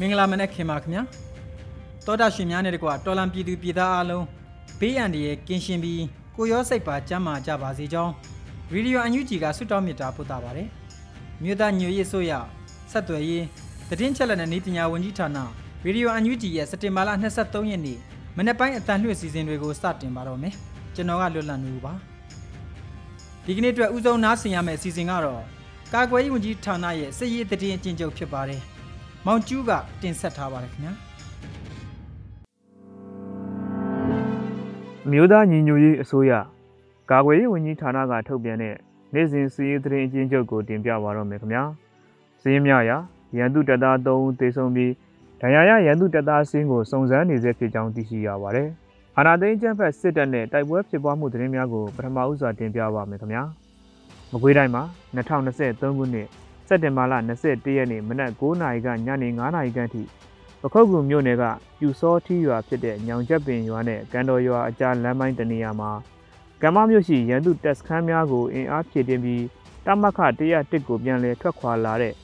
မင်္ဂလာမနက်ခင်ပါခင်ဗျာတောတာရှင်များနဲ့တကွာတော်လံပြည်သူပြည်သားအားလုံးဘေးအန္တရာယ်ကင်းရှင်းပြီးကိုရောစိတ်ပါကျန်းမာကြပါစေကြောင်းရေဒီယိုအန်ယူဂျီကဆုတောင်းမေတ္တာပို့တာပါတယ်မြို့သားညွေရေးဆိုရဆက်သွယ်ရေးသတင်းချက်လက်နဲ့နေပညာဝန်ကြီးဌာနရေဒီယိုအန်ယူဂျီရဲ့စက်တင်ဘာလ23ရက်နေ့မနေ့ပိုင်းအတန်လွှင့်စီစဉ်တွေကိုစတင်ပါတော့မယ်ကျွန်တော်ကလွတ်လပ်နေပါဒီကနေ့အတွက်ဥဆုံးနားဆင်ရမယ့်အစီအစဉ်ကတော့ကာကွယ်ရေးဝန်ကြီးဌာနရဲ့စစ်ရေးသတင်းအကျဉ်းချုပ်ဖြစ်ပါတယ် မောင်ကျူးကတင်ဆက်ထားပါတယ်ခင်ဗျာအမျိုးသားညီညွတ်ရေးအစိုးရကာကွယ်ရေးဝန်ကြီးဌာနကထုတ်ပြန်တဲ့နေ့စဉ်စီးရေးသတင်းအကျဉ်းချုပ်ကိုတင်ပြပါတော့မယ်ခင်ဗျာစည်းမြရာရန်သူတပ်သား3ဦးသေဆုံးပြီးဒဏ်ရာရရန်သူတပ်သားစင်းကိုစုံစမ်းနေစေဖြစ်ကြောင်းသိရှိရပါတယ်အာနာသိန်းကျန်းဖက်စစ်တပ်နဲ့တိုက်ပွဲဖြစ်ပွားမှုသတင်းများကိုပထမဦးစွာတင်ပြပါမယ်ခင်ဗျာမကွေးတိုင်းမှာ2023ခုနှစ် စက်တင်ဘာလ21ရက်နေ့မနက်9:00နာရီကညနေ9:00နာရီခန့်ထိပခုတ်ကူမြို့နယ်ကပြူစောထီရွာဖြစ်တဲ့ညောင်ချက်ပင်ရွာနဲ့ကန်တော်ရွာအကြားလမ်းပိုင်းတနေရာမှာကမ္မမြို့ရှိရန်သူတပ်စခန်းများကိုအင်အားဖြည့်တင်းပြီးတမခ101ကိုပြန်လည်ထွက်ခွာလာတဲ့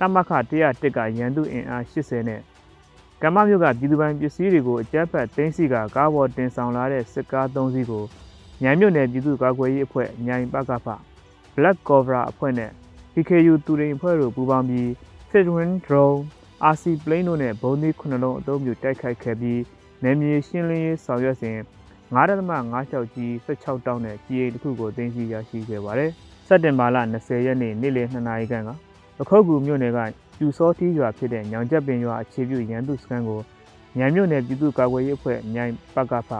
တမခ101ကရန်သူအင်အား80နဲ့ကမ္မမြို့ကပြည်သူပိုင်ပစ္စည်းတွေကိုအကြမ်းဖက်သိမ်းဆီးကကားပေါ်တင်ဆောင်လာတဲ့စစ်ကား၃စီးကိုညံမြို့နယ်ပြည်သူ့ကာကွယ်ရေးအဖွဲ့ညိုင်ပကဖ Black Cobra အဖွဲ့နဲ့ PKU တူရိန်အဖွဲ့တို့ပူးပေါင်းပြီး Fitwin Drone RC Plane တို့နဲ့ဘုံသီး9လုံးအသုံးပြုတိုက်ခိုက်ခဲ့ပြီးနယ်မြေရှင်းလင်းရေးဆောင်ရွက်စဉ်9.56ကြီး16တောင်းနဲ့ကြီးအိမ်တစ်ခုကိုသိမ်းဆည်းရရှိခဲ့ပါတယ်။စက်တင်ဘာလ20ရက်နေ့နေ့လယ်2နာရီခန့်ကပခုတ်ကူမြို့နယ်ကကျူစောတီးရွာဖြစ်တဲ့ညောင်ချက်ပင်ရွာအခြေပြုရန်သူစခန်းကိုညံမြို့နယ်ပြည်သူ့ကာကွယ်ရေးအဖွဲ့ညိုင်ပကဖ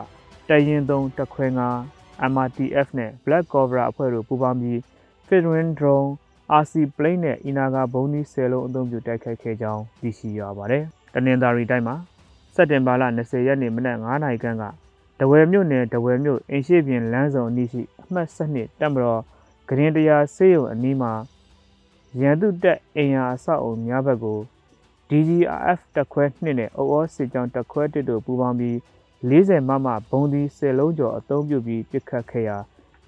တရင်သုံးတခွဲ9 MRTF နဲ့ Black Cobra အဖွဲ့တို့ပူးပေါင်းပြီး Fitwin Drone RC plane နဲ့အီနာဂါဘုံဒီ10လုံးအသုံးပြုတိုက်ခိုက်ခဲ့ကြောင်းသိရှိရပါတယ်။တနင်္သာရီတိုင်းမှာစက်တင်ဘာလ20ရက်နေ့မနက်9:00နာရီခန့်ကတဝယ်မြို့နယ်တဝယ်မြို့အင်ရှိပြင်လမ်းဆောင်အနီးရှိအမှတ်7တပ်မတော်ဂရင်တရားဆေးရုံအနီးမှာရန်သူတပ်အင်အားအဆောက်အုံများဘက်ကို DGRF တက်ခွဲ2နဲ့ OO စစ်ကြောင်းတက်ခွဲ1တို့ပူးပေါင်းပြီး40မမဘုံဒီ10လုံးကျော်အသုံးပြုပြီးပစ်ခတ်ခဲ့ရာ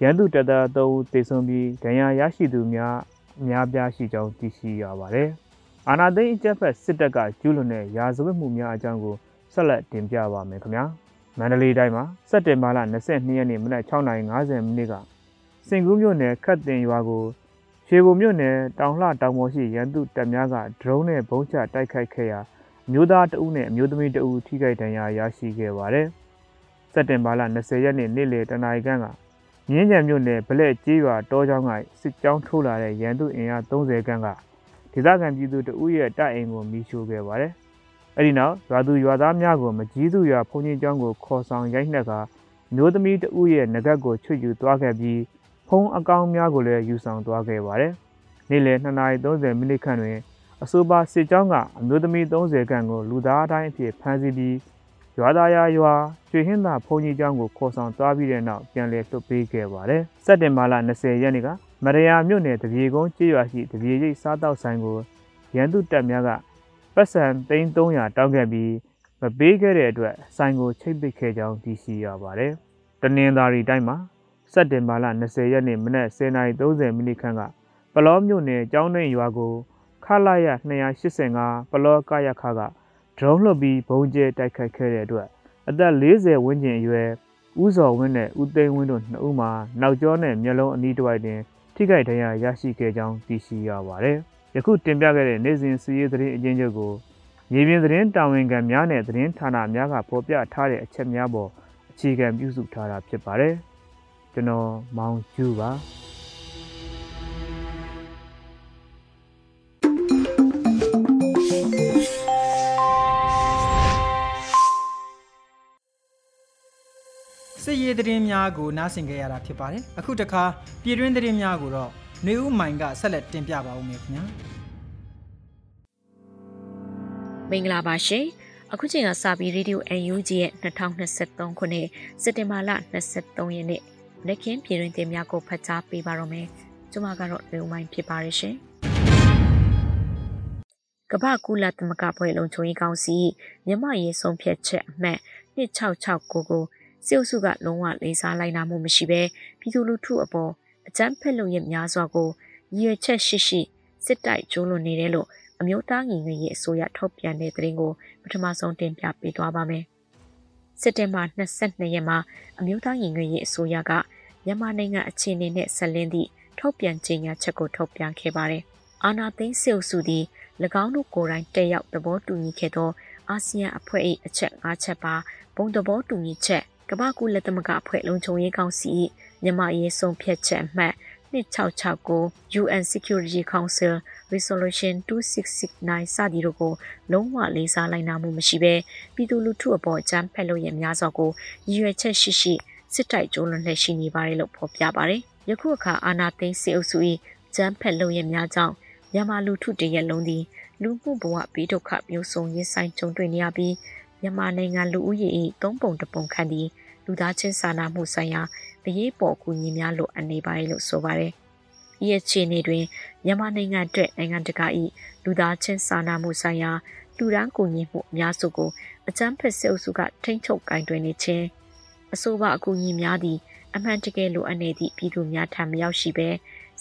ရန်သူတပ်သား3ဦးသေဆုံးပြီးဒဏ်ရာရရှိသူများ အများပြားရှိကြောင်းသိရှိရပါတယ်။အာနာသိန်းအကြက်ဖက်စစ်တပ်ကကျူးလွန်တဲ့ရာဇဝတ်မှုများအကြောင်းကိုဆက်လက်တင်ပြပါမယ်ခင်ဗျာ။မန္တလေးတိုင်းမှာစက်တင်ဘာလ22ရက်နေ့မနက်6:50မိနစ်ကစင်ကူးမြို့နယ်ခတ်တင်ရွာကိုရွှေဘုံမြို့နယ်တောင်လှတောင်ပေါ်ရှိရန်သူတပ်များကဒရုန်းနဲ့ဘုံးချတိုက်ခိုက်ခဲ့ရာအမျိုးသားတအုပ်နဲ့အမျိုးသမီးတအုပ်ထိခိုက်ဒဏ်ရာရရှိခဲ့ပါတယ်။စက်တင်ဘာလ20ရက်နေ့နေ့လယ်တနာရီခန့်က မြင်းကြံမြို့နယ်ဗလက်ကျေးရွာတောချောင်းကစစ်ကြောင်းထိုးလာတဲ့ရန်သူအင်အား30ခန်းကဒေသခံပြည်သူတဦးရဲ့တပ်အိမ်ကိုမီးရှို့ခဲ့ပါတယ်။အဲဒီနောက်ရွာသူရွာသားများကိုမကြီးစုရွာဖုန်ကြီးကျောင်းကိုခေါ်ဆောင်ရိုက်နှက်ကမျိုးသမီးတဦးရဲ့ငကတ်ကိုချွတ်ယူသွားခဲ့ပြီးဖုံးအကောင်းများကိုလည်းယူဆောင်သွားခဲ့ပါတယ်။နေ့လယ်2:30မိနစ်ခန့်တွင်အဆိုပါစစ်ကြောင်းကအမျိုးသမီး30ခန့်ကိုလူသားအတိုင်းအဖြစ်ဖမ်းဆီးပြီး ရွာသားရရွာရွှေဟင်းသာဘုံကြီးကျောင်းကိုခေါ်ဆောင်သွားပြီးတဲ့နောက်ပြန်လည်လွတ်ပေးခဲ့ပါတယ်။စက်တင်ဘာလ20ရက်နေ့ကမရယာမြို့နယ်တပြေကုန်းကျေးရွာရှိတပြေရိပ်စားတောက်ဆိုင်ကိုရန်သူတပ်များကပတ်စံ300တောင်းခဲ့ပြီးမပေးခဲ့တဲ့အတွက်ဆိုင်ကိုချိတ်ပစ်ခဲ့ကြောင်းသိရှိရပါတယ်။တနင်္သာရီတိုင်းမှာစက်တင်ဘာလ20ရက်နေ့မနက်10:30မိနစ်ခန့်ကပလောမြို့နယ်ကျောင်းတွင်ရွာကိုခလာရ285ပလောကရခက ဒရုန်းလွှတ်ပြီးဘုံကျဲတိုက်ခိုက်ခဲ့တဲ့အတွက်အသက်40ဝန်းကျင်အရွယ်ဦးစော်ဝင်းနဲ့ဦးသိန်းဝင်းတို့နှစ်ဦးမှာနောက်ကျောနဲ့မျက်လုံးအနီးတစ်ဝိုက်တွင်ထိခိုက်ဒဏ်ရာရရှိခဲ့ကြောင်းသိရှိရပါတယ်။ရယခုတင်ပြခဲ့တဲ့နေ့စဉ်စီးရေးသတင်းအကျဉ်းချုပ်ကိုမြေပြင်သတင်းတာဝန်ခံများနဲ့သတင်းဌာနများကဖော်ပြထားတဲ့အချက်များပေါ်အခြေခံပြုစုထားတာဖြစ်ပါတယ်ကျွန်တော်မောင်ကျူပါ စစ်ရေးသတင်းများကိုနားဆင်ကြရတာဖြစ်ပါတယ်အခုတခါပြည်တွင်းသတင်းများကိုတော့နေဦးမိုင်ကဆက်လက်တင်ပြပါဦးမယ်ခင်ဗျာမင်္ဂလာပါရှင်အခုချိန်ကစာပြီးရေဒီယို UNG ရဲ့2023ခုနှစ်စက်တင်ဘာလ23ရက်နေ့လက်ခင်းပြည်တွင်တင်များကိုဖတ်ကြားပေးပါတော့မယ်ကျွန်မကတော့နေဦးမိုင်ဖြစ်ပါရရှင်ကမ္ဘာကုလသမဂ္ဂဖွဲ့လုံးချုံရေးကောင်စီမြမရေးဆုံးဖြတ်ချက်အမှတ်2669ကို စစ်အုပ်စုကလုံးဝလေးစားလိုက်နာမှုမရှိဘဲပြည်သူလူထုအပေါ်အကြမ်းဖက်လုပ်ရများစွာကိုရည်ရွယ်ချက်ရှိရှိစစ်တိုက်ကျိုးလွန်နေတယ်လို့အမျိုးသားညီညွတ်ရေးအစိုးရထုတ်ပြန်တဲ့သတင်းကိုပထမဆုံးတင်ပြပေးသွားပါမယ်။စက်တင်ဘာ22ရက်မှာအမျိုးသားညီညွတ်ရေးအစိုးရကမြန်မာနိုင်ငံအခြေအနေနဲ့ဆက်လင်းသည့်ထုတ်ပြန်ကြေညာချက်ကိုထုတ်ပြန်ခဲ့ပါတယ်။အာနာသိန်းစစ်အုပ်စုသည်၎င်းတို့ကိုယ်တိုင်တက်ရောက်သဘောတူညီခဲ့သောအာဆီယံအဖွဲ့၏အချက်၅ချက်ပါဘုံသဘောတူညီချက် ကမ္ဘာကူလက်သမဂအဖွဲ့လုံခြုံရေးကောင်စီ၏မြန်မာရေးဆုံးဖြတ်ချက်အမှတ်2669 UN Security Council Resolution 2669စသည်တို့ကိုလုံးဝလေးစားလိုက်နာမှုမရှိဘဲပြည်သူလူထုအပေါ်အကြမ်းဖက်လို့ရများစွာကိုရည်ရွယ်ချက်ရှိရှိစစ်တိုက်ကြိုးလွန်လှည့်ရှိနေပါတယ်လို့ဖော်ပြပါတယ်။ယခုအခါအာနာသိန်းစစ်အုပ်စု၏ကြမ်းဖက်လို့ရများကြောင့်မြန်မာလူထုတရက်လုံးသည်လူမှုဘဝဘေးဒုက္ခမျိုးစုံရင်ဆိုင်ကြုံတွေ့နေရပြီး မြန်မာနိုင်ငံလူဦးရေ၏သုံးပုံတစ်ပုံခန့်သည်လူသားချင်းစာနာမှုဆိုင်ရာအရေးပေါ်အကူအညီများလိုအပ်နေပါတယ်လို့ဆိုပါတယ်။ဒီအခြေအနေတွင်မြန်မာနိုင်ငံအတွက်နိုင်ငံတကာ၏လူသားချင်းစာနာမှုဆိုင်ရာလူဒန်းကူညီမှုအများစုကိုအကြမ်းဖက်စစ်အုပ်စုကထိန်းချုပ်ကင်တွင်နေခြင်းအဆိုပါအကူအညီများသည့်အမှန်တကယ်လိုအပ်နေသည့်ပြည်သူများထံမရောက်ရှိဘဲ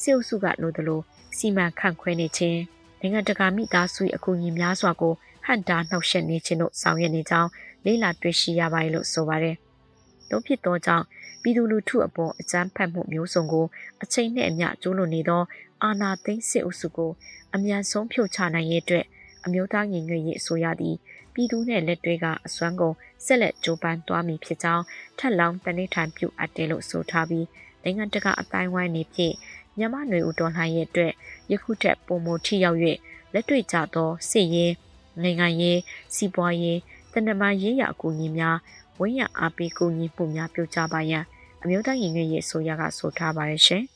စစ်အုပ်စုကလိုသလိုစီမံခန့်ခွဲနေခြင်းနိုင်ငံတကာမိသားစု၏အကူအညီများစွာကို ဟန်တာနှောက်ယှက်နေခြင်းတို့ဆောင်ရွက်နေကြောင်းလေးလာတွေ့ရှိရပါတယ်လို့ဆိုပါတယ်။တို့ဖြစ်သောကြောင့်ပြည်သူလူထုအပေါ်အကြမ်းဖက်မှုမျိုးစုံကိုအချိန်နဲ့အမျှကျိုးလွန်နေသောအာဏာသိမ်းစစ်အုပ်စုကိုအမြန်ဆုံးဖြုတ်ချနိုင်ရေးအတွက်အမျိုးသားညီညွတ်ရေးအစိုးရသည်ပြည်သူနဲ့လက်တွဲကအစွမ်းကုန်ဆက်လက်ကြိုးပမ်းသွားမည်ဖြစ်ကြောင်းထက်လောင်းတနေ့ထိုင်ပြုအပ်တယ်လို့ဆိုထားပြီးနိုင်ငံတကာအတိုင်းဝိုင်းနေဖြင့်မြန်မာနွေဦးတော်လှန်ရေးအတွက်ယခုထက်ပုံမထိရောက်၍လက်တွေ့ကျသောစစ်ရေး နိုင်ငံရေးစီးပွားရေးတနမာရေးရာအကူအညီများဝင်းရအားပေးကူညီမှုများပြုကြပါရန်အမျိုးသားရင်ငယ်ရေးအစိုးရကဆိုထားပါတယ်ရှင်။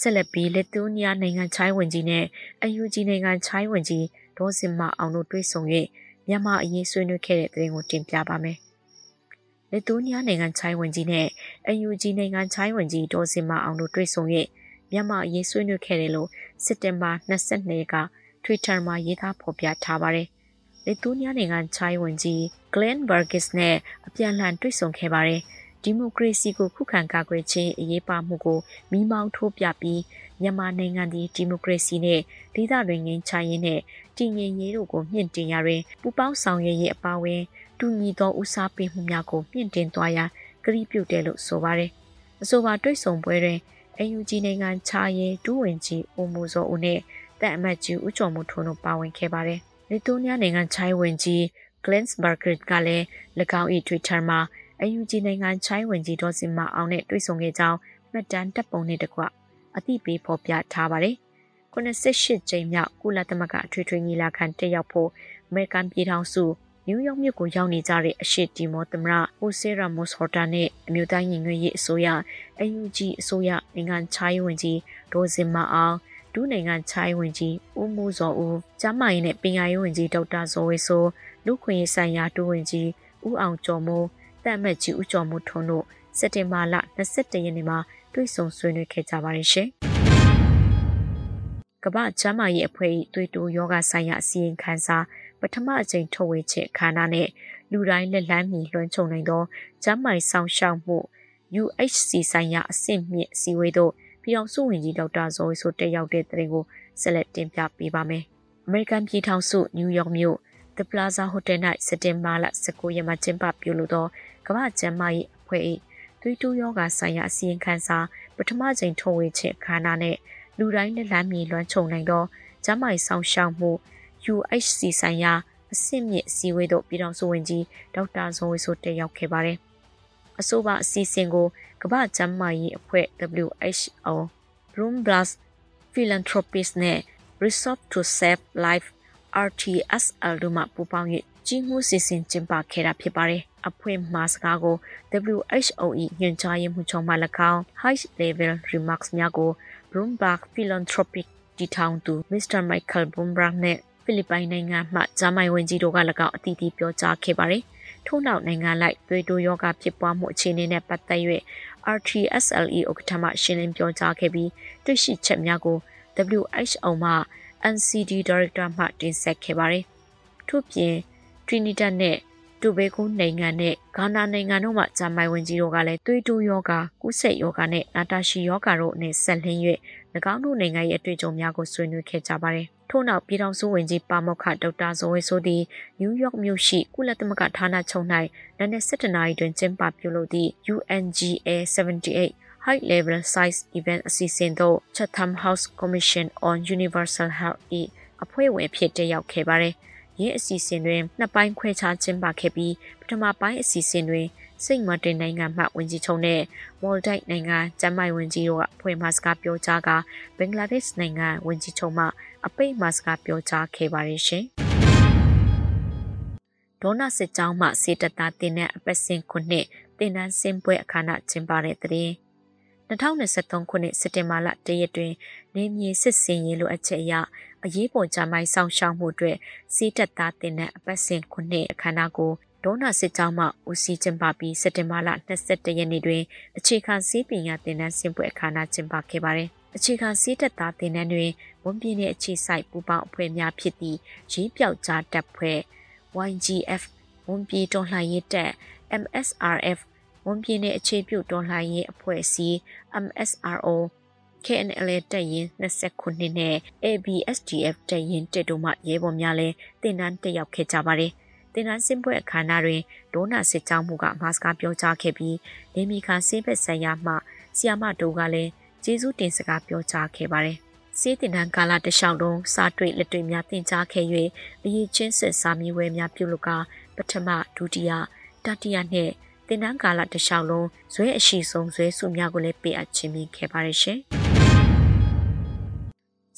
ဆက်လက်ပြီးလက်တူးနီးယားနိုင်ငံချိုင်းဝင်ကြီးနဲ့အယူဂျီနိုင်ငံချိုင်းဝင်ကြီးဒေါ်စင်မအောင်တို့တွေ့ဆုံ၍မြန်မာအရေးဆွေးနွေးခဲ့တဲ့တဲ့ရင်ကိုတင်ပြပါမယ်။လက်တူးနီးယားနိုင်ငံချိုင်းဝင်ကြီးနဲ့အယူဂျီနိုင်ငံချိုင်းဝင်ကြီးဒေါ်စင်မအောင်တို့တွေ့ဆုံ၍မြန်မာအရေးဆွေးနွေးခဲ့တယ်လို့စက်တင်ဘာ22ရက်က Twitter မှာရေးသားဖော်ပြထားပါတယ်။လက်တူးနီးယားနိုင်ငံချိုင်းဝင်ကြီး Glenn Burgess နဲ့အပြန်အလှန်တွေ့ဆုံခဲ့ပါတယ်။ဒီမိုကရေစီကိုခုခံကာကွယ်ခြင်းအရေးပါမှုကိုမိမောင်းထိုးပြပြီးမြန်မာနိုင်ငံသည်ဒီမိုကရေစီနဲ့ဒေသတွင်ငင်းချရေးနဲ့တည်ငြိမ်ရေးတို့ကိုမြင့်တင်ရတွင်ပူပေါင်းဆောင်ရွက်ရေးအပါအဝင်တူညီသောဦးစားပေးမှုများကိုမြင့်တင်သွားရန်ကတိပြုတယ်လို့ဆိုပါတယ်။အဆိုပါတွေ့ဆုံပွဲတွင်အယူဂျီနိုင်ငံချာရဲဒူးဝင်ကြီးအိုမိုဇောဦးနဲ့ တပ်အမတ်ကြီးဦးကျော်မိုးထွန်းတို့ပါဝင်ခဲ့ပါတယ်။လီတိုးနီးယားနိုင်ငံချိုင်းဝင်ကြီး Glensberger ကလည်း၎င်း၏ Twitter မှာအယူဂျီနိုင်ငံချိုင်းဝင်ကြီးဒေါ်စင်မအောင်နဲ့တွေ့ဆုံခဲ့ကြောင်းမှတ်တမ်းတပ်ပုံနဲ့တကွအသိပေးဖော်ပြထားပါတယ်။98ကြိမ်မြောက်ကုလသမဂ္ဂအထွေထွေညီလာခံတက်ရောက်ဖို့အမေရိကန်ပြည်ထောင်စုနယူးယောက်မြို့ကိုရောက်နေကြတဲ့အရှိတီမောသမရဟိုဆေရာမို့စ်ဟော်တာနဲ့အမျိုးသားညီညွတ်ရေးအစိုးရ AUG အစိုးရနိုင်ငံခြားရေးဝန်ကြီးဒေါ်စင်မအောင် ဒုနိုင်ငံခြားရေးဝန်ကြီးဦးမိုးစောဦးကျမ်းမာရေးနဲ့ပညာရေးဝန်ကြီးဒေါက်တာဇော်ဝေဆိုးလူခွင့်ရေးဆိုင်ရာဒုဝန်ကြီးဦးအောင်ကျော်မိုးတပ်မတ်ကြီးဦးကျော်မိုးထွန်းတို့စက်တင်ဘာလ22ရက်နေ့မှာတွေ့ဆုံဆွေးနွေးခဲ့ကြပါတယ်ရှင်။ကမ္ဘာ့ကျန်းမာရေးအဖွဲ့၏သွေးတိုးယောဂဆိုင်ရာအစီရင်ခံစာပထမအကြိမ်ထုတ်ဝေချက်ခန္ဓာနဲ့လူတိုင်းလက်လန်းမီလွှမ်းခြုံနိုင်သောကျန်းမာရေးဆောင်ရှောက်မှု UHC ဆိုင်ရာအဆင့်မြင့်အစည်းအဝေးသို့ ပြည်အောင်စုဝင်ကြီးဒေါက်တာဇော်ဝေဆိုတက်ရောက်တဲ့တဲ့ကိုဆက်လက်တင်ပြပေးပါမယ်။ American ပြည်ထောင်စုနယူးယောက်မြို့ The Plaza Hotel ၌စက်တင်ဘာလ19ရက်မှာကျင်းပပြုလုပ်သောကမ္ဘာ့ကျန်းမာရေးအဖွဲ့၏သွေးတိုးယောဂဆိုင်ရာအစည်းအဝေးခန်းစာပထမကြိမ်ထုတ်ဝေခြင်းခါနာနဲ့လူတိုင်းလက်လန်းမြေလွှမ်းခြုံနိုင်သောကျန်းမာရေးဆောင်ရှောက်မှု UHC ဆိုင်ရာအဆင့်မြင့်အစည်းအဝေးသို့ပြည်ထောင်စုဝန်ကြီးဒေါက်တာဇော်ဝေဆိုတက်ရောက်ခဲ့ပါတယ်။ အဆိုပါအစီအစဉ်ကိုကမ္ဘာ့ကျန်းမာရေးအဖွဲ့ WHO Bloom Plus Philanthropies နဲ့ Resolve to Save Life RTSL တို့မှပူးပေါင်း၍ကြီးမှုစီစဉ်ကျင်းပခဲ့တာဖြစ်ပါတယ်။အဖွဲ့မှစကားကို WHO ၏ညွှန်ကြားရေးမှူးချုပ်မှ၎င်း High Level Remarks များကို Bloomberg Philanthropic တည်ထောင်သူ Mr. Michael Bloomberg နဲ့ဖိလစ်ပိုင်နိုင်ငံမှဂျာမိုင်ဝန်ကြီးတို့က၎င်းအတီးတီးပြောကြားခဲ့ပါတယ်။ ထို့နောက်နိုင်ငံလိုက်သွေးတိုးယောဂဖြစ်ပွားမှုအခြေအနေနဲ့ပတ်သက်၍ RTSLE ဥက္ကဋ္ဌမှရှင်းလင်းပြောကြားခဲ့ပြီးတွေ့ရှိချက်များကို WHO မှ NCD Director မှတင်ဆက်ခဲ့ပါတယ်။ထို့ပြင် Trinidad နဲ့ တူဘေကိုနိုင်ငံနဲ့ဂါနာနိုင်ငံတို့မှဂျာမိုင်ဝင်ကြီးတို့ကလည်းသွေးတိုးယောဂကူးစက်ယောဂနဲ့နာတာရှီယောဂတို့နဲ့ဆက်လင်း၍၎င်းတို့နိုင်ငံရဲ့အတွေ့အကြုံများကိုဆွေးနွေးခဲ့ကြပါတယ်။ထို့နောက်ပြည်ထောင်စုဝန်ကြီးပါမောက္ခဒေါက်တာဇော်ဝေဆိုသည်နယူးယောက်မြို့ရှိကုလသမဂ္ဂဌာနချုပ်၌နာနေ7နာရီတွင်ကျင်းပပြုလုပ်သည့် UNGA 78 High Level Size Event အစီအစဉ်သို့ Chatham House Commission on Universal Health ၏အဖွဲ့ဝင်ဖြစ်တက်ရောက်ခဲ့ပါသည်။ ယင်းအစီအစဉ်တွင်နှစ်ပိုင်းခွဲခြားကျင်းပခဲ့ပြီးပထမပိုင်းအစီအစဉ်တွင်စိတ်မတင်နိုင်ငံမှဝန်ကြီးချုပ်နဲ့မော်လ်ဒိုက်နိုင်ငံကျန်းမာရေးဝန်ကြီးတို့ကဖွဲ့မှစကားပြောကြားကဘင်္ဂလားဒေ့ရှ်နိုင်ငံဝန်ကြီးချုပ်မှအပိတ်မှစကားပြောကြားခဲ့ပါရရှင်။ဒေါနာစစ်ကြောင်းမှစေတတာတင်တဲ့အပတ်စဉ်ခုနှစ်တင်နန်းစင်ပွဲအခမ်းအနားကျင်းပတဲ့တဲ့2023ခုနှစ်စက်တင်ဘာလတရက်တွင်နေမြေစစ်စင်ရေးလိုအပ်ချက်အရ အရေးပေါ်ကြမိုင်းဆောင်ရှောက်မှုအတွက်စီးတက်သားတင်တဲ့အပတ်စဉ်ခုနှစ်အခမ်းအနားကိုဒေါနာစစ်ကြောင်းမှဦးစီးကျင်းပပြီးစက်တင်ဘာလ22ရက်နေ့တွင်အခြေခံစည်းပညာသင်တန်းဆင်ပွဲအခမ်းအနားကျင်းပခဲ့ပါတယ်။အခြေခံစည်းတက်သားသင်တန်းတွင်ဝန်ပြင်းတဲ့အခြေစိုက်ပူပေါင်းအဖွဲ့များဖြစ်သည့်ရေးပြောက်ကြားတပ်ဖွဲ့ YGF ဝန်ပြေတော်လှန်ရေးတပ် MSRF ဝန်ပြင်းတဲ့အခြေပြုတော်လှန်ရေးအဖွဲ့အစည်း MSRO KNL တက်ရင်29နှစ်နဲ့ ABSDF တက်ရင်တက်တို့မှရဲဘော်များလည်းတင်နန်းတက်ရောက်ခဲ့ကြပါတယ်။တင်နန်းစင်ပွဲအခမ်းအနားတွင်ဒေါနာစစ်ကြောင်းမှုကမာစကားပြောကြားခဲ့ပြီးနေမီခါဆေးဘက်ဆိုင်ရာမှဆီယာမတိုးကလည်းကျေးဇူးတင်စကားပြောကြားခဲ့ပါတယ်။စေးတင်တန်းကာလတလျှောက်လုံးစားတွေ့လက်တွေ့များတင်ကြားခဲ့၍အရေးချင်းစစ်စာမီဝဲများပြုလုပ်ကပထမဒုတိယတတိယနှင့်တင်တန်းကာလတလျှောက်လုံးဇွဲအရှိဆုံးဇွဲစုများကိုလည်းပေးအပ်ခြင်းမိခဲ့ပါရရှင်။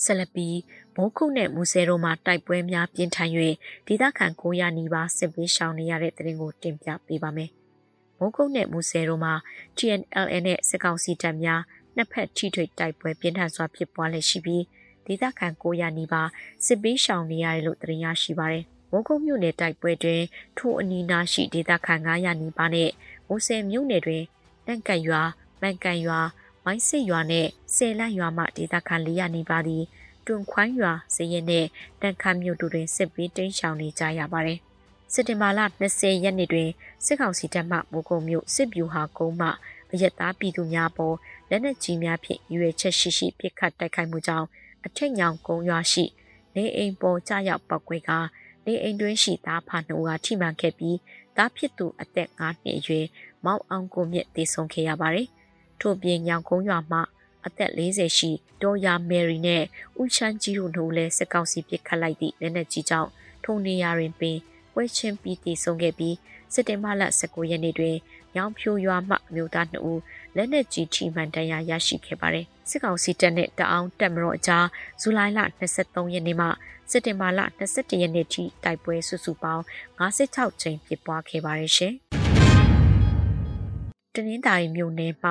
ဆလပီမိုးခုနဲ့မူဆဲတို့မှာတိုက်ပွဲများပြင်းထန်၍ဒေသခံ900နီးပါးစစ်ပေးရှောင်နေရတဲ့တဲ့ရင်ကိုတင်ပြပေးပါမယ်။မိုးခုနဲ့မူဆဲတို့မှာ TNLN နဲ့စစ်ကောင်စီတပ်များနှစ်ဖက်ထိထွေတိုက်ပွဲပြင်းထန်စွာဖြစ်ပွားလည်ရှိပြီးဒေသခံ900နီးပါးစစ်ပေးရှောင်နေရတယ်လို့သတင်းရရှိပါတယ်။မိုးကုတ်မြို့နယ်တိုက်ပွဲတွင်ထိုအနီးနားရှိဒေသခံ900နီးပါးနဲ့မူဆယ်မြို့နယ်တွင်တန့်ကတ်ရွာ၊မန်ကန်ရွာ မိုင်းစစ်ရွာနဲ့ဆယ်လန့်ရွာမှဒေသခံ400နီးပါးသည်တွန်ခွိုင်းရွာဇရင်နဲ့တန်ခါမြို့တို့တွင်စစ်ပေးတင်းရှောင်နေကြရပါတယ်။စက်တင်ဘာလ20ရက်နေ့တွင်စစ်ကောင်စီတပ်မှမိုးကုံမြို့စစ်ဗျူဟာကုန်းမှအရက်သားပြည်သူများပေါ်လက်နက်ကြီးများဖြင့်ရွေချက်ရှိရှိပစ်ခတ်တိုက်ခိုက်မှုကြောင့်အထက်ညောင်ကုန်းရွာရှိနေအိမ်ပေါ်ကျရောက်ပောက်ကွဲကနေအိမ်တွင်းရှိသားဖာနှုတ်ကထိမှန်ခဲ့ပြီးသားဖြစ်သူအသက်9နှစ်အရွယ်မောင်အောင်ကိုမြင့်တည်ဆုံခဲ့ရပါတယ်။ ထို့ပြင်ညောင်ကုန်းရွာမှအသက်40ရှိဒေါ်ယာမယ်ရီနဲ့ဦးချန်းကြီးတို့တို့လည်းစကောက်စီပစ်ခတ်လိုက်သည့်လက်နက်ကြီးကြောင့်ထုံနေရတွင်ပင်ပွဲချင်းပြီးတည်ဆုံခဲ့ပြီးစက်တင်ဘာလ19ရက်နေ့တွင်ရောင်ဖြိုရွာမှမြို့သား2ဦးလက်နက်ကြီးထိမှန်ဒဏ်ရာရရှိခဲ့ပါတယ်။စစ်ကောင်စီတပ်နဲ့တအောင်တပ်မတော်အကြားဇူလိုင်လ23ရက်နေ့မှစက်တင်ဘာလ21ရက်နေ့ထိတိုက်ပွဲစုစုပေါင်း56ကြိမ်ဖြစ်ပွားခဲ့ပါတယ်ရှင်။တနင်္သာရီမြို့နယ်မှ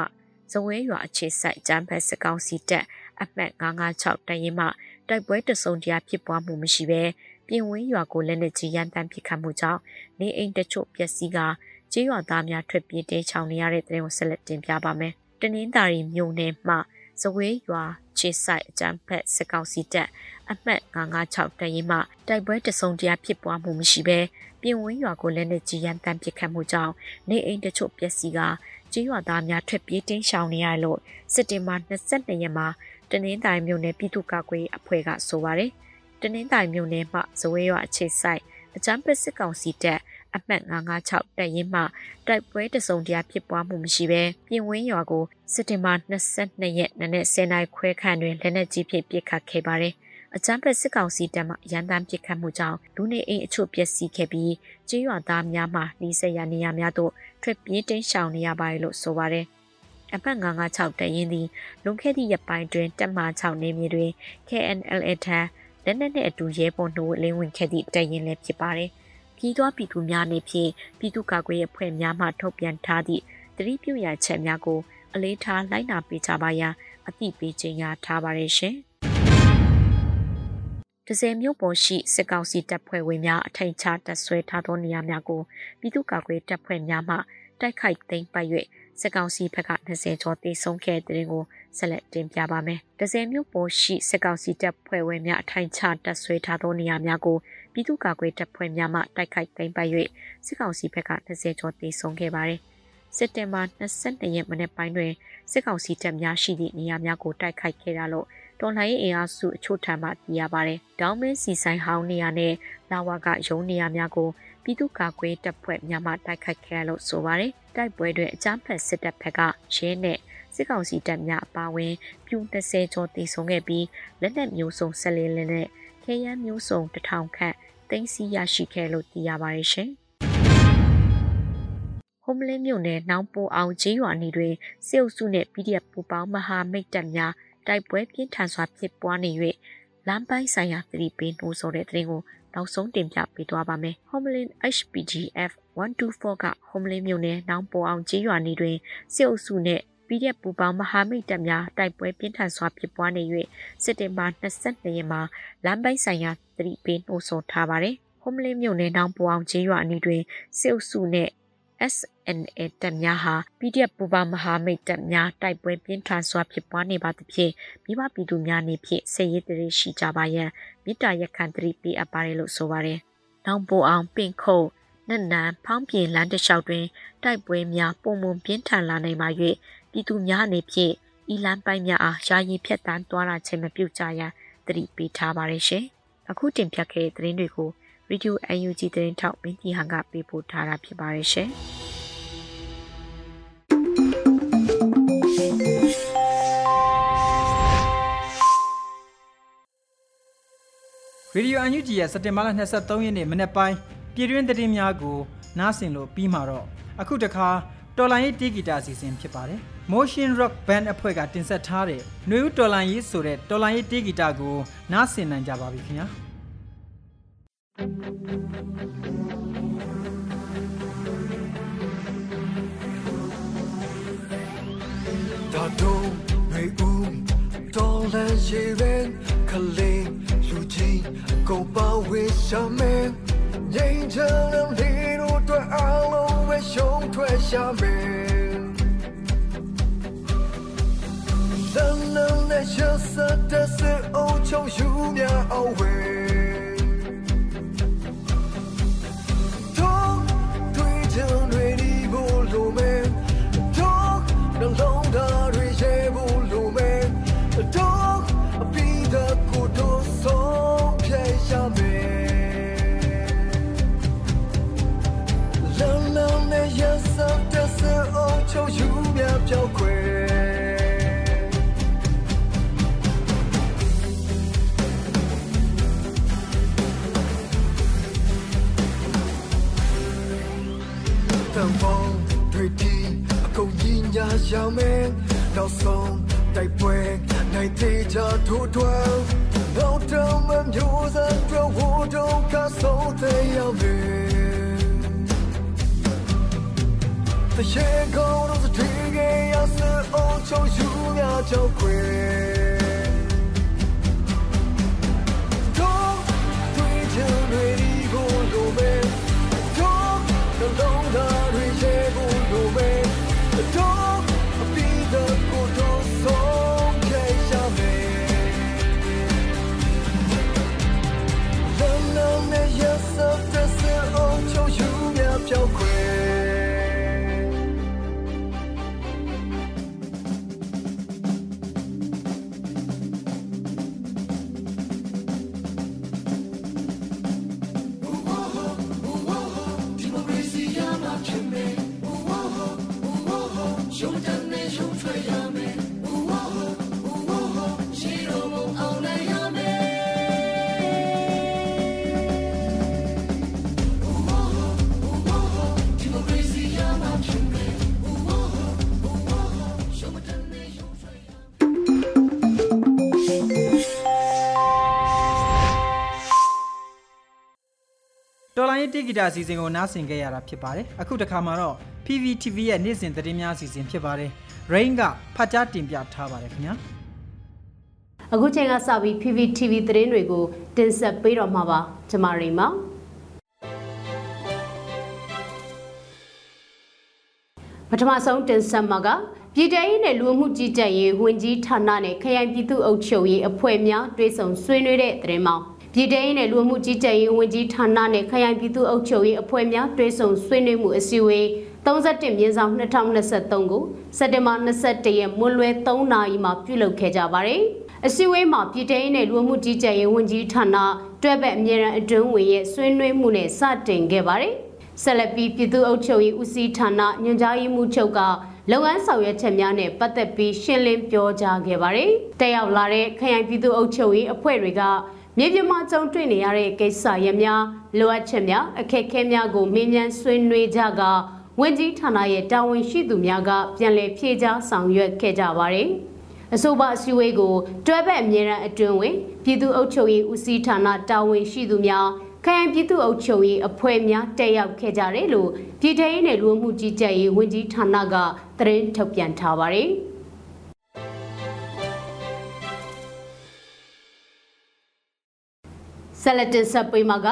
ဇဝဲရွာအခြေဆိုင်ကျန်းဖက်စကောင်းစီတက်အမှတ်956တရင်မှတိုက်ပွဲတဆုံတရာဖြစ်ပွားမှုမရှိဘဲပြင်ဝင်းရွာကိုလက်နက်ကြီးရန်တမ်းပစ်ခတ်မှုကြောင့်နေအိမ်တချို့ပျက်စီးကကျေးရွာသားများထွက်ပြေးတဲချောင်နေရတဲ့တဲ့ကိုဆက်လက်တင်ပြပါမယ်။တနင်္သာရီမြို့နယ်မှဇဝဲရွာခြေဆိုင်အကြမ်းဖက်စကောက်စီတက်အမှတ်956တရင်မှတိုက်ပွဲတဆုံတရာဖြစ်ပွားမှုမရှိဘဲပြင်ဝင်းရွာကိုလက်နက်ကြီးရန်တမ်းပစ်ခတ်မှုကြောင့်နေအိမ်တချို့ပျက်စီးက ကျေးရွာသားများထွက်ပြေးတင်းရှောင်နေရလို့စက်တင်ဘာ22ရက်မှာတနင်္သာရီမြို့နယ်ပြည်သူ့ကာကွယ်အဖွဲ့ကဆိုပါတယ်။တနင်္သာရီမြို့နယ်မှဇဝဲရွာအခြေဆိုင်အကြမ်းဖက်စစ်ကောင်စီတပ်အမှတ်956တပ်ရင်းမှတိုက်ပွဲတစုံတရာဖြစ်ပွားမှုမရှိဘဲပြင်ဝင်းရွာကိုစက်တင်ဘာ22ရက်နေ့နဲ့10နိုင်ခွဲခန့်တွင်လက်နက်ကြီးဖြင့်ပစ်ခတ်ခဲ့ပါတယ်။ အကြမ်းဖက်စစ်ကောင်စီတပ်မှရန်တမ်းပစ်ခတ်မှုကြောင့်လူနေအိမ်အချို့ပျက်စီးခဲ့ပြီးကျေးရွာသားများမှနှီးစက်ရနေရများသို့ထွက်ပြေးတိမ်းရှောင်နေရပါတယ်လို့ဆိုပါတယ်။အပတ်956တရင်သည်လွန်ခဲ့သည့်ရက်ပိုင်းတွင်တက်မ6နေမြေတွင် KNLA ထံလက်နက်နှင့်အတူရဲပေါ်နှိုးလင်းဝင်ခဲ့သည့်တရင်လည်းဖြစ်ပါတယ်။ပြည်သွားပြည်သူများနေဖြင့်ပြည်သူ့ကာကွယ်ရေးအဖွဲ့များမှထုတ်ပြန်ထားသည့်တတိပြုရချက်များကိုအလေးထားလိုက်နာပေးကြပါရန်အသိပေးခြင်းရထားပါတယ်ရှင်။ ဒဇယ်မြို့ပေါ်ရှိစစ်ကောင်စီတပ်ဖွဲ့ဝင်များအထိုင်ချတပ်ဆွဲထားသောနေရာများကိုပြည်သူ့ကာကွယ်တပ်ဖွဲ့များမှတိုက်ခိုက်သိမ်းပိုက်၍စစ်ကောင်စီဘက်က20ကျော်တေဆုံးခဲ့တဲ့တဲ့ကိုဆက်လက်တင်ပြပါမယ်။ဒဇယ်မြို့ပေါ်ရှိစစ်ကောင်စီတပ်ဖွဲ့ဝင်များအထိုင်ချတပ်ဆွဲထားသောနေရာများကိုပြည်သူ့ကာကွယ်တပ်ဖွဲ့များမှတိုက်ခိုက်သိမ်းပိုက်၍စစ်ကောင်စီဘက်က20ကျော်တေဆုံးခဲ့ပါတယ်။စက်တင်ဘာ22ရက်မနေ့ပိုင်းတွင်စစ်ကောင်စီတပ်များရှိသည့်နေရာများကိုတိုက်ခိုက်ခဲ့တာလို့ တော်လှန်ရေးအင်အားစုအချို့ထံမှသိရပါတယ်။ဒေါင်းမင်းစီဆိုင်ဟောင်းနေရာနဲ့လာဝါကရုံးနေရာများကိုပြည်သူ့ကာကွယ်တပ်ဖွဲ့များမှတိုက်ခိုက်ခဲ့လို့ဆိုပါတယ်။တိုက်ပွဲတွင်အကြမ်းဖက်စစ်တပ်ဘက်ကရဲနဲ့စစ်ကောင်စီတပ်များအပါအဝင်ပြူ30ကျော်တေဆုံးခဲ့ပြီးလက်နက်မျိုးစုံဆက်လေးလက်နဲ့ခဲယမ်းမျိုးစုံတထောင်ခန့်သိမ်းဆည်းရရှိခဲ့လို့သိရပါတယ်ရှင်။ဟ ோம் လင်းမြို့နယ်နောင်ပိုအောင်ကျေးရွာနေတွင်စစ်အုပ်စုနှင့် PDF ပူပေါင်းမဟာမိတ်တပ်များ တိုက်ပွဲပြင်းထန်စွာဖြစ်ပွားနေ၍လမ်းပိုင်းဆိုင်ရာသတိပေးနှိုးဆော်တဲ့သတင်းကိုနောက်ဆုံးတင်ပြပေးသွားပါမယ်။ Homeland HPGF 124က Homeland မြို့နယ်နောင်ပေါ်အောင်ကျေးရွာနေတွင်စစ်အုပ်စုနဲ့ PDF ပူပေါင်းမဟာမိတ်တပ်များတိုက်ပွဲပြင်းထန်စွာဖြစ်ပွားနေ၍စက်တင်ဘာ22ရက်မှာလမ်းပိုင်းဆိုင်ရာသတိပေးနှိုးဆော်ထားပါတယ်။ Homeland မြို့နယ်နောင်ပေါ်အောင်ကျေးရွာအနီးတွင်စစ်အုပ်စုနဲ့ SNA တပ်များဟာ PDF ပူပါမဟာမိတ်တပ်များတိုက်ပွဲပြင်းထန်စွာဖြစ်ပွားနေပါသဖြင့်မိဘပြည်သူများနေဖြင့်ဆက်ရေးတရေရှိကြပါရန်မေတ္တာရက်ခံတတိပေးအပ်ပါတယ်လို့ဆိုပါတယ်။နောင်ပိုအောင်ပင်ခုတ်နက်နန်ဖောင်းပြေလမ်းတစ်လျှောက်တွင်တိုက်ပွဲများပုံမှန်ပြင်းထန်လာနိုင်ပါ၍ပြည်သူများအနေဖြင့်ဤလမ်းပိုင်းများအားယာယီဖြတ်တန်းသွားလာခြင်းမပြုကြရန်တတိပေးထားပါတယ်ရှင်။အခုတင်ပြခဲ့တဲ့သတင်းတွေကို ရေဒီယို UNG သတင်းထောက်မင်းကြီးဟန်ကပေးပို့ထားတာဖြစ်ပါတယ်ရှင်။ရေဒီယိုအန်ယူဂျီရဲ့စက်တင်ဘာလ23ရက်နေ့မနေ့ပိုင်းပြည်တွင်းသတင်းများကိုနားဆင်လို့ပြီးမှာတော့အခုတခါတော်လိုင်းရေးတီဂီတာအစီအစဉ်ဖြစ်ပါတယ် Motion Rock Band အဖွဲ့ကတင်ဆက်ထားတဲ့နှွေဦးတော်လိုင်းရေးဆိုတဲ့တော်လိုင်းရေးတီဂီတာကိုနားဆင်နိုင်ကြပါပြီခင်ဗျာ 大都会屋多了一人，可怜如今够包围上面，迎着两里路对二路为雄退下面，冷冷的血色的死，欧穷有娘二位。 နောက်ဆုံးတိုက်ပွဲနိုင်သေးချာထိုးထွန်းနောက်တော့မမျိုးစံပြောဝတော့ကဆုံးတဲ့ရောက်ပြီတရှိကောင်းတော့ဒီငယ်ရစအောင်ချုံယူများချောက်ခွေ Don't do it to me, go go back. Don't, don't, don't. so quick. တိဂီတာအစီအစဉ်ကိုနားဆင်ခဲ့ရတာဖြစ်ပါတယ်အခုတစ်ခါမှာတော့ PVTV ရဲ့နေ့စဉ်သတင်းများအစီအစဉ်ဖြစ်ပါတယ် Rain ကဖတ်ကြားတင်ပြထားပါတယ်ခင်ဗျာအခုချိန်ကစပြီး PPTV သတင်းတွေကိုတင်ဆက်ပေးတော့မှာပါကျွန်မရိမပထမဆုံးတင်ဆက်မှာကပြည်ထရေးနဲ့လူမှုကြီးကြပ်ရေးဝန်ကြီးဌာနနဲ့ခရိုင်ပြည်သူ့အုပ်ချုပ်ရေးအဖွဲ့များတွဲဆုံဆွေးနွေးတဲ့သတင်းမှာ ပြည်ထရေးနဲ့လူမှုကြီးကြပ်ရေးဝန်ကြီးဌာနနဲ့ခရိုင်ပြည်သူ့အုပ်ချုပ်ရေးအဖွဲ့များတွဲဆုံဆွေးနွေးမှုအစည်းအဝေး31မြင်းဆောင်2023ကိုစက်တင်ဘာ21ရက်မွန်းလွဲ3နာရီမှာပြုလုပ်ခဲ့ကြပါတယ်။အစည်းအဝေးမှာပြည်ထောင်နဲ့လူမှုကြီးကြပ်ရေးဝန်ကြီးဌာနတွဲဘက်အမြဲတမ်းအတွင်းဝင်ရဲ့ဆွေးနွေးမှုနဲ့စတင်ခဲ့ပါတယ်။ဆက်လက်ပြီးပြည်သူ့အုပ်ချုပ်ရေးဦးစီးဌာနညွှန်ကြားရေးမှူးချုပ်ကလုပ်ငန်းဆောင်ရွက်ချက်များနဲ့ပတ်သက်ပြီးရှင်းလင်းပြောကြားခဲ့ပါတယ်။တက်ရောက်လာတဲ့ခရိုင်ပြည်သူ့အုပ်ချုပ်ရေးအဖွဲ့တွေက မြေပြင်မှာကြုံတွေ့နေရတဲ့ကိစ္စရပ်များလိုအပ်ချက်များအခက်အခဲများကိုမေးမြန်းဆွေးနွေးကြကဝန်ကြီးဌာနရဲ့တာဝန်ရှိသူများကပြန်လည်ဖြေကြားဆောင်ရွက်ခဲ့ကြပါတယ်။အဆိုပါအစည်းအဝေးကိုတွဲဘက်အမြဲတမ်းအတွင်းဝင်ပြည်သူ့အုပ်ချုပ်ရေးဦးစီးဌာနတာဝန်ရှိသူများခရိုင်ပြည်သူ့အုပ်ချုပ်ရေးအဖွဲ့များတက်ရောက်ခဲ့ကြတယ်လို့ပြည်ထောင်ရေးနယ်လူမှုကြီးကြပ်ရေးဝန်ကြီးဌာနကသတင်းထုတ်ပြန်ထားပါတယ်။ ဆက်လက်တင်ဆက်ပေးမှာက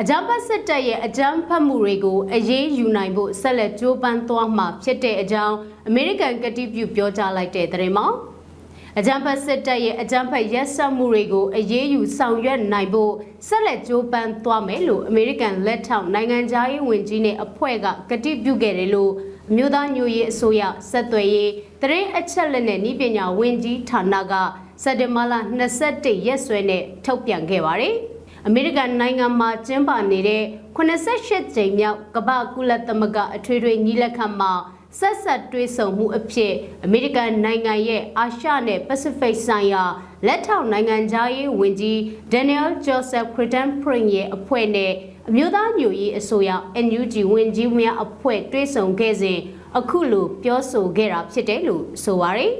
အကြမ်းဖက်စစ်တပ်ရဲ့အကြမ်းဖက်မှုတွေကိုအရေးယူနိုင်ဖို့ဆက်လက်ကြိုးပမ်းသွားမှာဖြစ်တဲ့အကြောင်းအမေရိကန်ကတိပြုပြောကြားလိုက်တဲ့သတင်းမှာအကြမ်းဖက်စစ်တပ်ရဲ့အကြမ်းဖက်ရက်စက်မှုတွေကိုအရေးယူဆောင်ရွက်နိုင်ဖို့ဆက်လက်ကြိုးပမ်းသွားမယ်လို့အမေရိကန်လက်ထောက်နိုင်ငံသားရေးဝန်ကြီးနဲ့အဖွဲ့ကကတိပြုခဲ့တယ်လို့အမျိုးသားညွရေးအစိုးရဆက်သွယ်ရေးတရင်အချက်လက်နဲ့ဤပညာဝန်ကြီးဌာနကစက်တင်ဘာလ21ရက်စွဲနဲ့ထုတ်ပြန်ခဲ့ပါတယ်။ အမေရိကန်နိုင်ငံမှာကျင်းပနေတဲ့88ကြိမ်မြောက်ကမ္ဘာကုလသမဂ္ဂအထွေထွေညီလာခံမှာဆက်ဆက်တွဲဆုံမှုအဖြစ်အမေရိကန်နိုင်ငံရဲ့အာရှနဲ့ပစိဖိတ်ဆိုင်ရာလက်ထောက်နိုင်ငံသားရေးဝန်ကြီး Daniel Joseph Crichton Pring ရဲ့အဖွဲ့နဲ့အမျိုးသားညွရေးအစိုးရ NUG ဝန်ကြီးများအဖွဲ့တွဲဆုံခဲ့စဉ်အခုလိုပြောဆိုခဲ့တာဖြစ်တယ်လို့ဆိုပါရယ်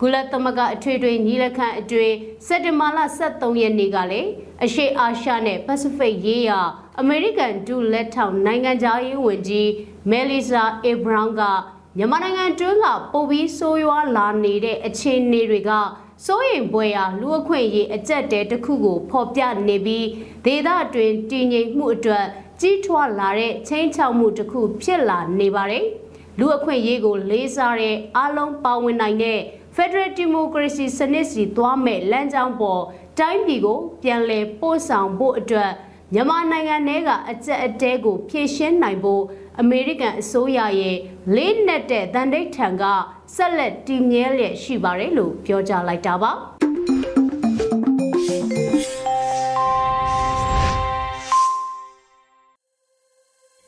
ကုလသမဂ္ဂအထွေထွေညီလာခံအတွင်းစက်တင်ဘာလ23ရက်နေ့ကလည်းအရှေ့အာရှနဲ့ပစိဖိတ်ရေးရာအမေရိကန်ဒုလက်ထောက်နိုင်ငံသားရေးဝန်ကြီးမဲလီဇာအေဘရောင်းကမြန်မာနိုင်ငံတွင်းကပိုပြီးဆိုးရွားလာနေတဲ့အခြေအနေတွေကစိုးရိမ်ပွဲရာလူအခွင့်အရေးအကြက်တဲတစ်ခုကိုဖော်ပြနေပြီးဒေသတွင်တည်ငြိမ်မှုအတွက်ကြီးထွားလာတဲ့ချင်းချောက်မှုတစ်ခုဖြစ်လာနေပါတယ်လူအခွင့်အရေးကိုလေးစားတဲ့အားလုံးပါဝင်နိုင်တဲ့ Federal Democracy စနစ်စီသွားမဲ့လမ်းကြောင်းပေါ်တိုင်းပြည်ကို ပြန်လည်ပို့ဆောင်ဖို့အတွက်မြန်မာနိုင်ငံထဲကအကြက်အတဲကိုဖြည့်ရှင်းနိုင်ဖို့အမေရိကန်အစိုးရရဲ့လေးနက်တဲ့တန်တိတ်ထံကဆက်လက်တည်မြဲလျက်ရှိပါတယ်လို့ပြောကြားလိုက်တာပါ။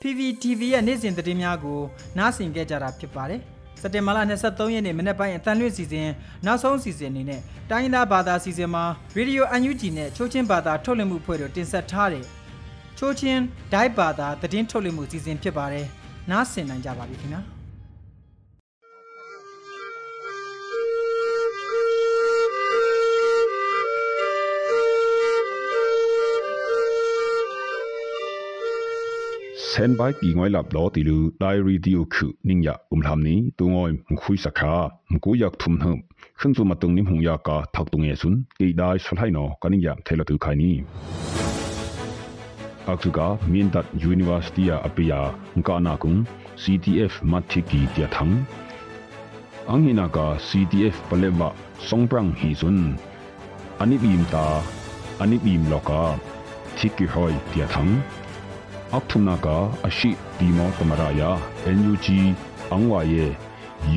PVTV ရဲ့နေ့စဉ်သတင်းများကိုနားဆင်ကြကြတာဖြစ်ပါတယ်။ စက်တင်ဘာလ23ရက်နေ့မနေ့ပိုင်းအတန်လွင့်စီစဉ်နောက်ဆုံးစီစဉ်အနေနဲ့တိုင်းသားဘာသာစီစဉ်မှာရေဒီယို UNG နဲ့ချိုးချင်းဘာသာထုတ်လွှင့်မှုဖွဲ့တို့တင်ဆက်ထားတဲ့ချိုးချင်းဒိုက်ဘာသာသတင်းထုတ်လွှင့်မှုစီစဉ်ဖြစ်ပါတယ်။နားဆင်နိုင်ကြပါပြီခင်ဗျာ။ sen bai pi ngoi lap lo ti lu diary di u khu ning ya um lam ni tu ngoi khui sakha ku yak thum hum khung chu matung nim hung ya ka thak tung ye sun ki dai sol hai no kaning ya thela tu khai ni aksuga min dat university ya apia ka na kung ctf mathiki tia thang anghina ka ctf paleba songprang hi sun ani bim ta ani bim loka thiki hoi tia thang အောက်ထနာကအရှိဒီမောသမရာယာ NUG အန်ဝါယေ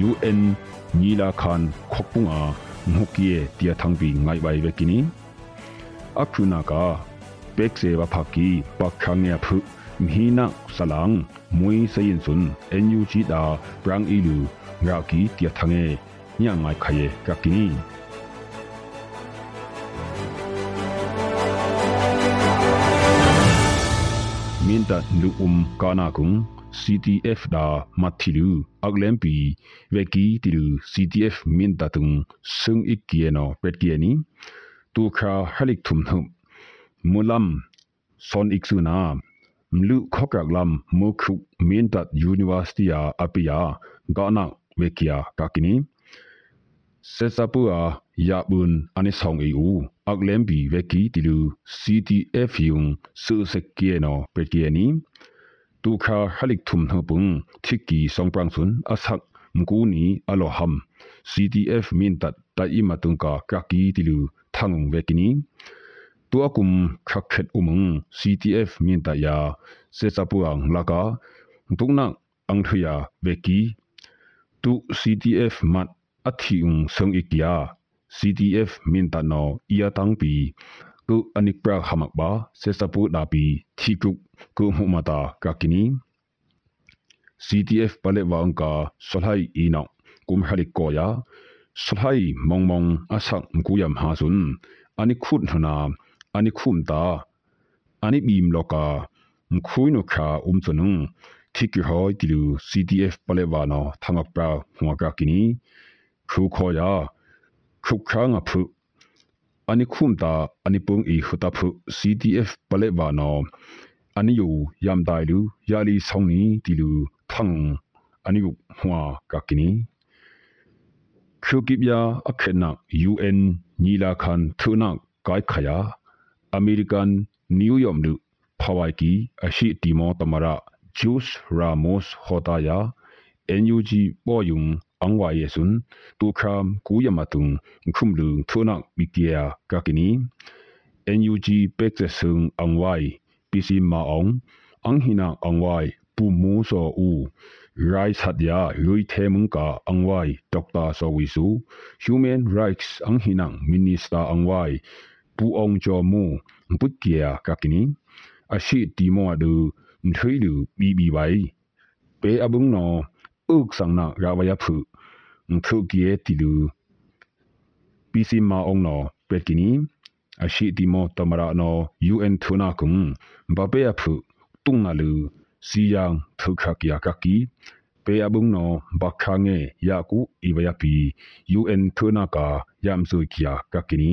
UN ညီလာခံခုတ်ပုငါငုတ်ကြီးတီယထန်ပီငိုင်ဘိုင်ဝက်ကင်းအခုနာကပက်ဆေဝဖကီပခန်းရဖုမီနာဆလန်မွိစယင်စွန်း NUG ဒါပရန်အီလူရာကီတီယထန်ငေညံငိုင်ခယေကကင်း minta nu um kanakung CTF da mathilu aglempi veki tilu CTF minta tung sung ikkieno petkiani tu kha halik thum thum mulam son iksuna mlu khokraklam mukhu minta university a apia gana vekia kakini sesapua yabun anisong eu အောက်လန်ဘီဝက်ကီတီလူ CTF ယုံဆူစကီနောပက်ကီနီတူခါဟလိကထုမ်နပုန်ထိကီဆောင်ပန်းဆွန်အဆက်မကူနီအလိုဟမ် CTF မင်တတ်တိုင်မတုန်ကာကကီတီလူထန်ဝက်ကီနီတူအကုမ်ခခက်အုံ CTF မင်တယာစေစပူအောင်လာကာတုန်နအန်ထယာဝက်ကီတူ CTF မတ်အထီုံဆောင်အကီယာ CTF mintano iatangpi ku anikpra hamakba sesapu dapi thikuk ku humata kakini CTF pale wangka solhai inok kumhalik koya solhai mongmong asak mkuyam hasun anikhut huna anikhum ta anibim loka mkhuinu kha umchunung thiki hoi tilu CTF pale wano thangakpra humakakini khu khoya ခုခါငါဖုအနိခုမ်တာအနိပုန်ဤခုတာဖု CTF ပလက်ဝါနောအနိယယမ်တိုင်လူယာလီဆောင်နီတီလူထန်အနိယဟွာကကိနီခုကိပယာအခေနာ UN ညီလာခံထုနာဂိုက်ခယာအမေရိကန်နယူးယောက်လူဖဝိုက်ကီအရှိတီမောတမရဂျူးစ်ရာမော့စ်ဟောတာယာ NUG ပေါ်ယုံ angwa yesun tu kham ku yamatung khumlung thunak bikia kakini NUG pekse sung angwai PC maong anghina angwai pu mu so u rai satya rui themung ka angwai dr so wisu human rights anghinang minister angwai pu ong jo mu mputkia kakini ashi timo adu nthrilu bibi bai pe abung no uk sangna rawaya phu ခုကီတီလူပီစီမာအောင်နော်ပက်ကီနီအရှိတီမောတမရာနော် UN ထုနာကုံဘပေအဖုတုံနာလူစီယံထုခကီယာကကီပေအဘုံနော်ဘခါငေယာကူအီဝယပီ UN ထုနာကာယမ်ဆူကီယာကကီနီ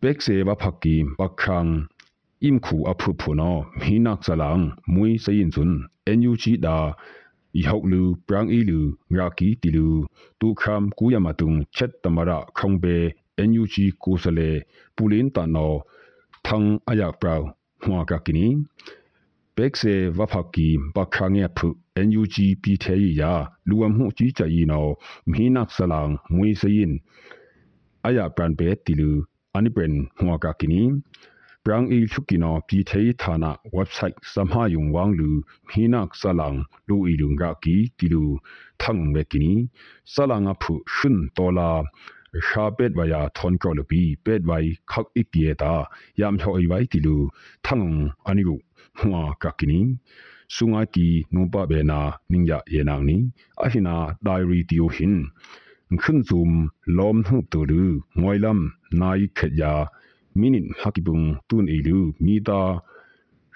ပက်ဆေဘဖကီဘခန်း im khu aphu phu no hinak salang mui sayin chun NUG da i hok lu prang i lu nga ki ti lu tu kham ku ya ma tung chet tamara khong be NUG ko sale pulin ta no thang aya prau hwa ka kini pek se va phak ki ba khang ya phu NUG pi the yi ya luam hu chi cha yi no mi nak salang mui se yin aya pran be ti lu ani pren hwa ka kini ပရန်အီချုကီနောပီထေဌာန website စမဟာယုံဝางလူဟိနက်ဆလန်လူအီလုံဂကီတီလူထန်းဝေကီနီဆလန်အဖုရှင်တောလာရှာပက်ဝယာထွန်ကောလပီပက်ဝိုင်ခက်အီပီတာယမ်ချောအီဝိုင်တီလူထန်းအနီလူဟွာကကီနီဆုငါကီနုပဘေနာန င်းရယေနန်နီအဟိနာဒိုင်ရီတီယိုဟင်ခွန်းဇုံလောမ်ဟုတူလူငွိုင်လမ်နိုင်ခက်ယာ minin hakibung tun ilu mita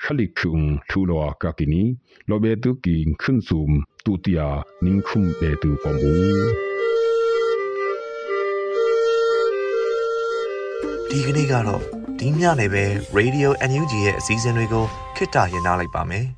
khalikung thulo kakini lobe tu ki khunsum tutia ningkhum be tu pomu ဒီကနေ့ကတော့ဒီညနေပဲ Radio NUG ရဲ့အစည်းအဝေးကိုခਿੱတရနာလိုက်ပါမယ်